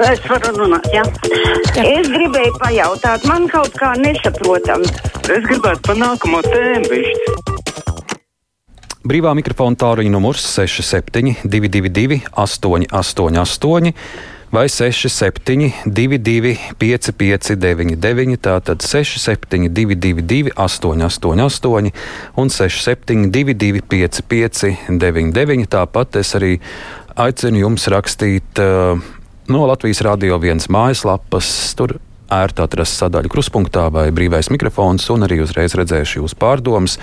Es varu runāt, jā. Ja? Es gribēju pajautāt, man kaut kā nesaprotam. Es gribētu pa nākamo tēmu bišķi. Brīvā mikrofona tālruņa numurs 67 222 888 vai 6722 559, tātad 6722 888 un 6722 559. Tāpat es arī aicinu jums rakstīt uh, no Latvijas Rādio 1 mājaslapas. Tur ērti atrast sadaļu kruspunktā vai brīvais mikrofons, un arī uzreiz redzēšu jūsu pārdomas.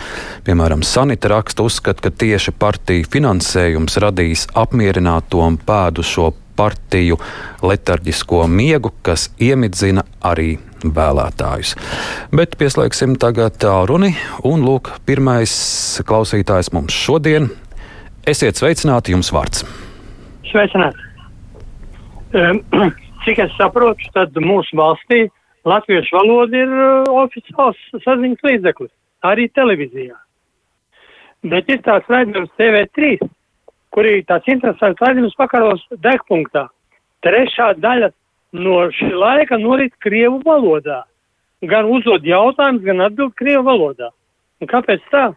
Piemēram, Sanita raksta uzskata, ka tieši partiju finansējums radīs apmierināto un pēdušo partiju letarģisko miegu, kas iemidzina arī vēlētājus. Bet pieslēgsim tagad tālruni, un lūk, pirmais klausītājs mums šodien. Esiet sveicināti, jums vārds. Sveicināti! Cik es saprotu, tad mūsu valstī latviešu valoda ir uh, oficiāls saziņas līdzeklis, arī televīzijā. Bet ir tāds raidījums TV3, kur ir tāds interesants raidījums pakaros degpunktā. Trešā daļa no šī laika norit Krievu valodā. Gan uzdod jautājumus, gan atbild Krievu valodā. Un kāpēc tā?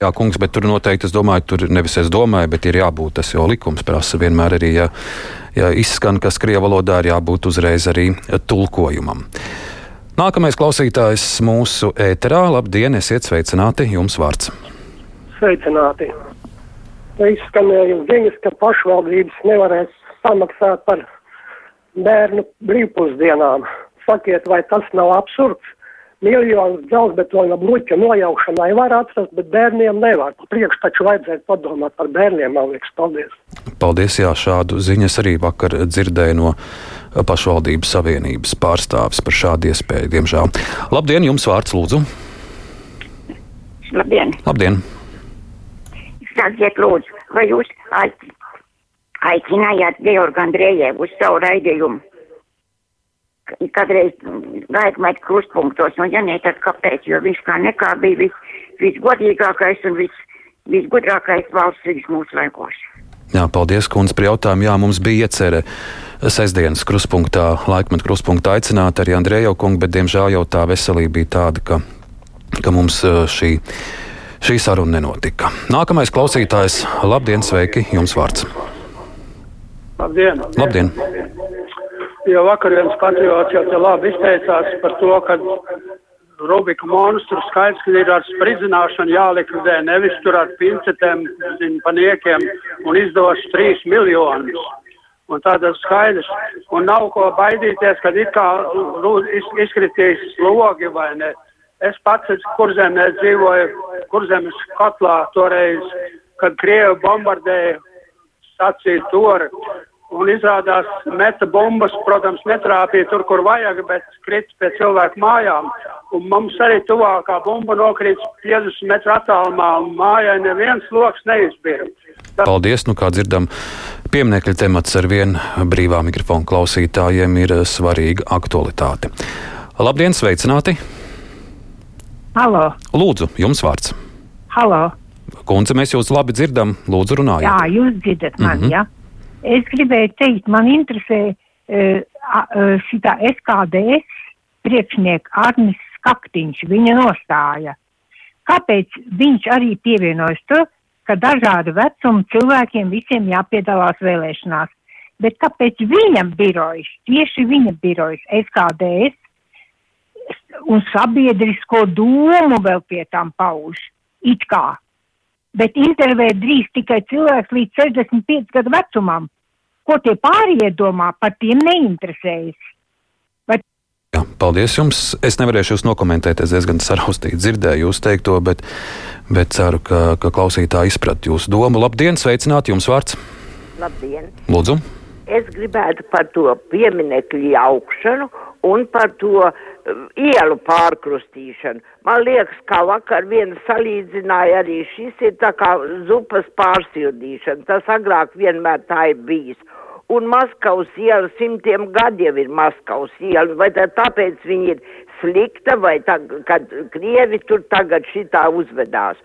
Jā, kungs, bet tur noteikti, es domāju, tur nevis es domāju, bet ir jābūt, tas jau likums prasa vienmēr arī, ja, ja izskan, kas krievu valodā ir jābūt uzreiz arī tulkojumam. Nākamais klausītājs mūsu ēterā. Labdien, esiet sveicināti, jums vārds. Sveicināti. Izskanēja ziņas, ka pašvaldības nevarēs samaksāt par bērnu brīvpusdienām. Sakiet, vai tas nav absurds? Miljonus dzelzbetona bloķa nojaukšanai var atrast, bet bērniem nevar. Priekš taču vajadzētu padomāt par bērniem, man liekas, paldies. Paldies, jā, šādu ziņas arī vakar dzirdēju no pašvaldības savienības pārstāvis par šādu iespēju, diemžēl. Labdien, jums vārds lūdzu. Labdien. Labdien. Sakiet, lūdzu, vai jūs aicinājāt Georgu Andrējevu uz savu raidījumu? kādreiz laikmet krustpunktos, un ja ne, tad kāpēc, jo viņš kā nekā bija vis, visgodīgākais un vis, visgudrākais valsts mūsu laikos. Jā, paldies, kundze, par jautājumu. Jā, mums bija iecerē sestdienas kruspunktā, laikmetu kruspunktā aicināt arī Andreju kungu, bet diemžēl jau tā veselība bija tāda, ka, ka mums šī, šī saruna nenotika. Nākamais klausītājs, labdien, sveiki, jums vārds. Labdien! labdien. Jo vakar viens patriots jau te labi izteicās par to, ka Rubika monstru skaidrs, ka ir ar spridzināšanu jālikvidē, nevis tur ar pincetēm, paniekiem un izdos 3 miljonus. Un tāda skaidrs. Un nav ko baidīties, kad it kā izkritīs logi vai ne. Es pats, kurzemē dzīvoju, kurzemes kotlā toreiz, kad Krievi bombardēja sacīja tur. Un izrādās, meta bumbas, protams, netrāpīja tur, kur vajag, bet krita pie cilvēku mājām. Un mums arī tuvākā bumba nokrīt 50 metru attālumā, un mājai neviens loks neizbīra. Tas... Paldies, nu kā dzirdam, pieminekļa temats ar vienu brīvā mikrofonu klausītājiem ir svarīga aktualitāte. Labdien, sveicināti! Halo! Lūdzu, jums vārds! Halo! Kundze, mēs jūs labi dzirdam, lūdzu runājiet. Jā, jūs dzirdat mani, mm -hmm. jā. Ja? Es gribēju teikt, man interesē uh, šitā SKDS priekšnieka Arnis Skaktiņš, viņa nostāja. Kāpēc viņš arī pievienojas to, ka dažādu vecumu cilvēkiem visiem jāpiedalās vēlēšanās? Bet kāpēc viņam birojas, tieši viņa birojas SKDS un sabiedrisko domu vēl pie tām pauž? It kā bet intervēt drīz tikai cilvēks līdz 65 gadu vecumam. Ko tie pārējie domā, par tiem neinteresējas. Jā, paldies jums. Es nevarēšu jūs nokomentēt, es diezgan saraustīgi dzirdēju jūs teikto, bet, bet ceru, ka, ka klausītāji izprat jūsu domu. Labdien, sveicināt jums vārds! Labdien! Lūdzu! Es gribētu par to pieminekļu jaukšanu un par to uh, ielu pārkrustīšanu. Man liekas, kā vakar viena salīdzināja arī šis ir tā kā zupas pārsildīšana. Tas agrāk vienmēr tā ir bijis. Un Maskavas iela simtiem gadu jau ir Maskavas iela. Vai tāpēc viņi ir slikta, vai tā, kad Krievi tur tagad šitā uzvedās.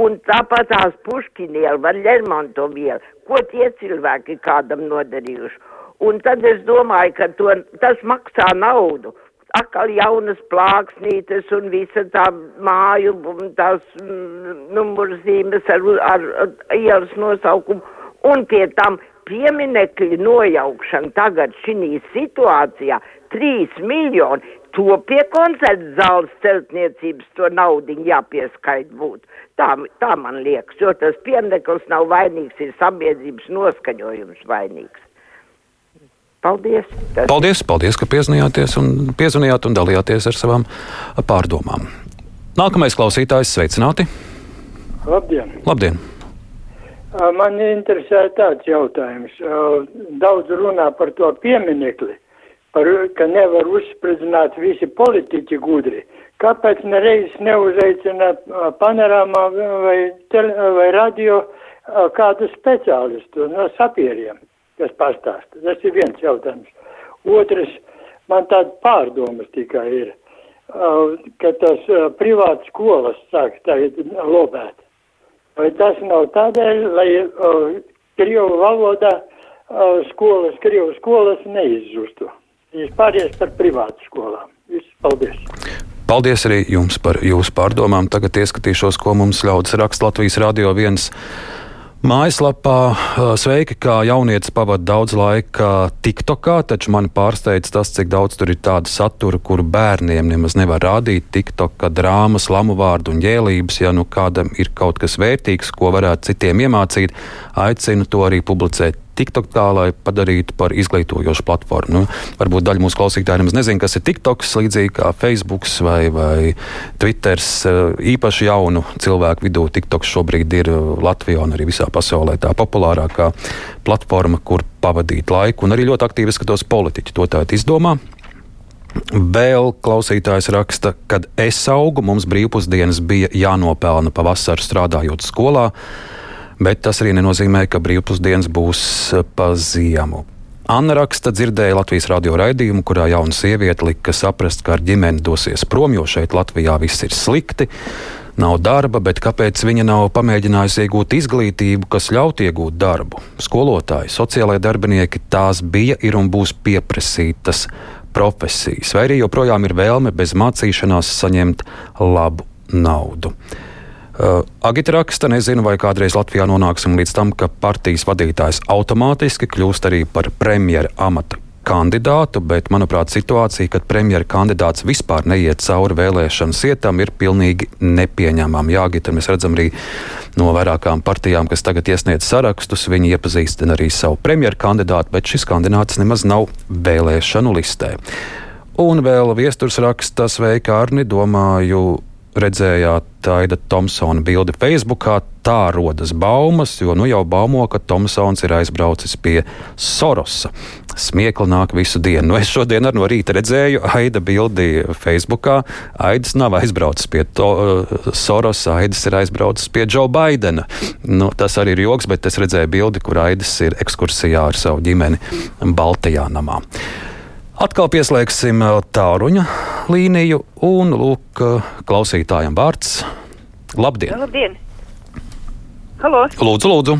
Un tāpat tās Puškina iela vai Lermontovu iela. Ko tie cilvēki kādam nodarījuši? Un tad es domāju, ka to, tas maksā naudu. Atkal jaunas plāksnītes un visa tā māju, tās mm, numurzīmes ar, ar, ar ielas nosaukumu. Un pie tam pieminekļu nojaukšana tagad šī situācijā - 3 miljoni. To pie koncerta zāles celtniecības to naudu jāpieskait būt. Tā, tā man liekas, jo tas piemineklis nav vainīgs, ir sabiedrības noskaņojums vainīgs. Paldies! Tas... Paldies, paldies, ka piezvanījāties un, piezvanījāt un dalījāties ar savām pārdomām. Nākamais klausītājs sveicināti! Labdien! Labdien. Man interesē tāds jautājums. Daudz runā par to pieminekli, par, ka nevar uzspridzināt visi politiķi gudri. Kāpēc nereiz neuzaicina panorāmā vai, tele, vai radio kādu speciālistu no sapieriem? kas pastāsta. Tas ir viens jautājums. Otrs, man tāda pārdomas tikai ir, ka tas privātas skolas sāk tagad lobēt. Vai tas nav tādēļ, lai Krievu valodā skolas, Krievu skolas neizzustu? Viņš pāries par privātu skolām. Viss, paldies! Paldies arī jums par jūsu pārdomām. Tagad ieskatīšos, ko mums ļaudis raksta Latvijas Rādio 1 Mājaslapā sveiki, kā jaunietis pavadīja daudz laika TikTokā, taču man pārsteidz tas, cik daudz tur ir tāda satura, kuru bērniem nemaz nevar rādīt. TikTokā drāmas, lamu vārdu un ģēlības, ja nu kādam ir kaut kas vērtīgs, ko varētu citiem iemācīt, aicinu to arī publicēt TikTok tā, lai padarītu par izglītojošu platformu. Nu, varbūt daļa mūsu klausītāju nemaz nezina, kas ir TikToks, līdzīgi kā Facebook vai, vai Twitter. Īpaši jaunu cilvēku vidū TikToks šobrīd ir Latvijā un arī visā pasaulē tā populārākā platforma, kur pavadīt laiku. Un arī ļoti aktīvi skatos politiķi to tādu izdomā. Vēl klausītājs raksta, kad es augu, mums brīvpusdienas bija jānopelna pavasaru strādājot skolā bet tas arī nenozīmē, ka brīvpusdienas būs eh, pa ziemu. Anna raksta, dzirdēja Latvijas radio raidījumu, kurā jauna sieviete lika saprast, ka ar ģimeni dosies prom, jo šeit Latvijā viss ir slikti. Nav darba, bet kāpēc viņa nav pamēģinājusi iegūt izglītību, kas ļautu iegūt darbu? Skolotāji, sociālai darbinieki tās bija, ir un būs pieprasītas profesijas, vai arī joprojām ir vēlme bez mācīšanās saņemt labu naudu. Uh, Agita raksta, nezinu, vai kādreiz Latvijā nonāksim līdz tam, ka partijas vadītājs automātiski kļūst arī par premjera amata kandidātu, bet, manuprāt, situācija, kad premjera kandidāts vispār neiet cauri vēlēšanu sietam, ir pilnīgi nepieņemama. Jā, Gita, mēs redzam arī no vairākām partijām, kas tagad iesniedz sarakstus, viņi iepazīstina arī savu premjera kandidātu, bet šis kandidāts nemaz nav vēlēšanu listē. Un vēl viesturs raksta, sveika Arni, domāju, redzējāt Taida Thompsona bildi Facebookā, tā rodas baumas, jo nu jau baumo, ka Thompsons ir aizbraucis pie Sorosa. Smiekli nāk visu dienu. Nu, es šodien ar no rīta redzēju Aida bildi Facebookā. Aidis nav aizbraucis pie to, uh, Sorosa, Aidis ir aizbraucis pie Džo Baidena. Nu, tas arī ir joks, bet es redzēju bildi, kur Aidis ir ekskursijā ar savu ģimeni Baltijā namā. Atkal pieslēgsim uh, tāruņa līniju un lūk, uh, klausītājiem vārds. Labdien! Labdien! Halo! Lūdzu, lūdzu!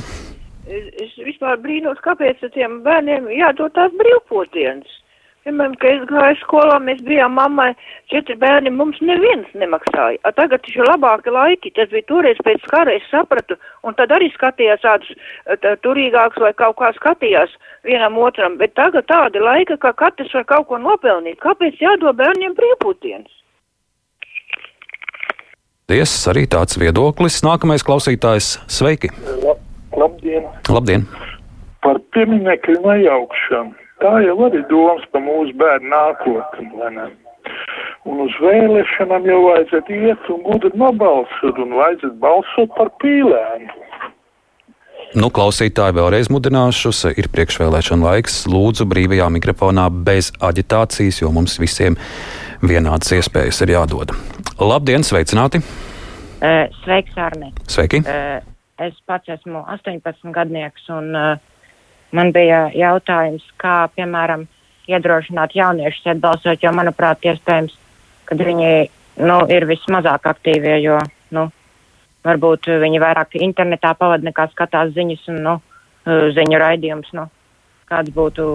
Es, vispār brīnos, kāpēc tiem bērniem jādod tās brīvpotdienas. Piemēram, kad es gāju skolā, mēs bijām mammai četri bērni, mums neviens nemaksāja. A tagad taču labāki laiki, tas bija toreiz pēc kara, es sapratu, un tad arī skatījās tādus tā, turīgākus vai kaut kā skatījās vienam otram, bet tagad tāda laika, ka katrs var kaut ko nopelnīt. Kāpēc jādod bērniem brīvputienas? Paldies, arī tāds viedoklis. Nākamais klausītājs, sveiki! Lab, labdien! Labdien! Par pieminiektu nejaukšanu Tā jau arī domas par mūsu bērnu nākotni. Un uz vēlēšanām jau vajadzētu iet un gudri nobalsot, un vajadzētu balsot par pīlēnu. Nu, klausītāji vēlreiz mudināšu, ir priekšvēlēšana laiks. Lūdzu, brīvajā mikrofonā bez aģitācijas, jo mums visiem vienādas iespējas ir jādod. Labdien, sveicināti! Sveiks, Arne! Sveiki! Uh, es pats esmu 18 gadnieks un uh, man bija jautājums, kā, piemēram, iedrošināt jauniešus iet balsot, jo, manuprāt, iespējams, ka viņi nu, ir vismazāk aktīvie, jo nu, varbūt viņi vairāk internetā pavadīja nekā skatās ziņas un nu, ziņu raidījumus. Nu, kāds būtu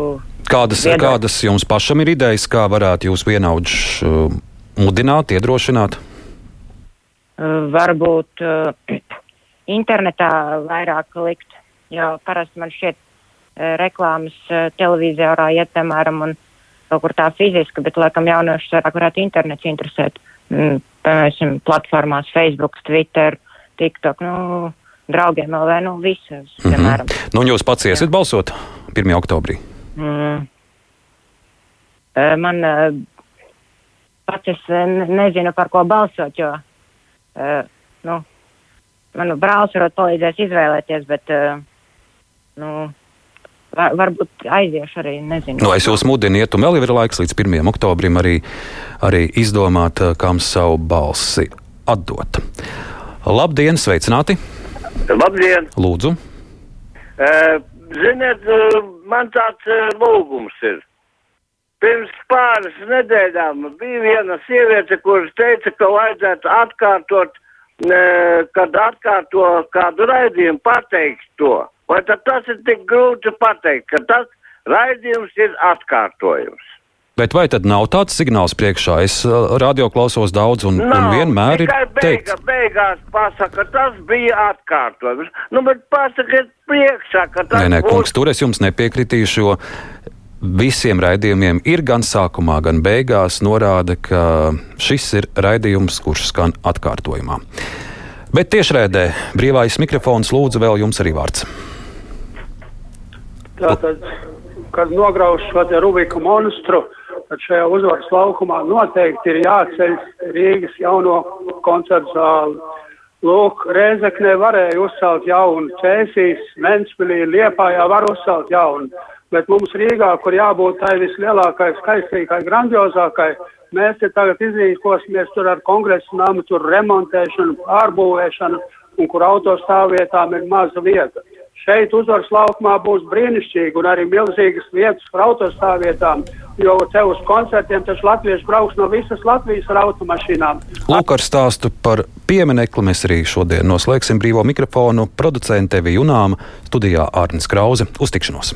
Kādas, Viedokļi. kādas jums pašam ir idejas, kā varētu jūs vienaudžus uh, mudināt, iedrošināt? Uh, varbūt uh, internetā vairāk likt, jo parasti man šķiet reklāmas uh, televīzijā iet, piemēram, un kaut kur tā fiziski, bet laikam jauniešus vairāk varētu internets interesēt. Mm, piemēram, platformās Facebook, Twitter, TikTok, nu, draugiem LV, nu, visas, piemēram. Nu, un jūs pats iesiet balsot 1. oktobrī. Mm. Eh, Man eh, pats es eh, ne- nezinu, par ko balsot, jo eh, nu, manu brālis varbūt palīdzēs izvēlēties, bet eh, nu, var, varbūt aiziešu arī, nezinu. Nu, es jūs mudinu, iet, un vēl ir laiks līdz 1. oktobrim arī, arī izdomāt, uh, kam savu balsi atdot. Labdien, sveicināti! Labdien! Lūdzu! Uh, ziniet, uh, man tāds lūgums ir. Pirms pāris nedēļām bija viena sieviete, kuras teica, ka vajadzētu atkārtot, uh, kad atkārto kādu raidījumu, pateikt to. Vai tad tas ir tik grūti pateikt, ka tas raidījums ir atkārtojums? Bet vai tad nav tāds signāls priekšā? Es uh, radio klausos daudz un, un vienmēr ir beiga, beigās pasaka, tas bija atkārtojums. Nu, bet pasakiet priekšā, ka tas Nē, nē, būs kungs, tur es jums nepiekritīšu, jo visiem raidījumiem ir gan sākumā, gan beigās norāda, ka šis ir raidījums, kurš skan atkārtojumā. Bet tiešraidē brīvais mikrofons lūdzu vēl jums arī vārds. Tātad, kad nograuž šo te Rubika monstru, tad šajā uzvaras laukumā noteikti ir jāceļ Rīgas jauno koncertu zāli. Lūk, Rēzeknē varēja uzcelt jaunu, Cēsīs, Ventspilī, Liepājā var uzcelt jaunu, bet mums Rīgā, kur jābūt tai vislielākai, skaistīgai, grandiozākai, mēs te tagad iznīkosimies tur ar kongresu namu, tur remontēšanu, pārbūvēšanu, un kur autostāvvietām ir maza vieta. Šeit uzvaras laukumā būs brīnišķīgi un arī milzīgas vietas par autostāvvietām, jo te uz koncertiem taču latvieši brauks no visas Latvijas ar automašīnām. Lūk, ar stāstu par pieminekli mēs arī šodien noslēgsim brīvo mikrofonu. Producente Vija Junāma studijā Ārnis Krause. Uz tikšanos!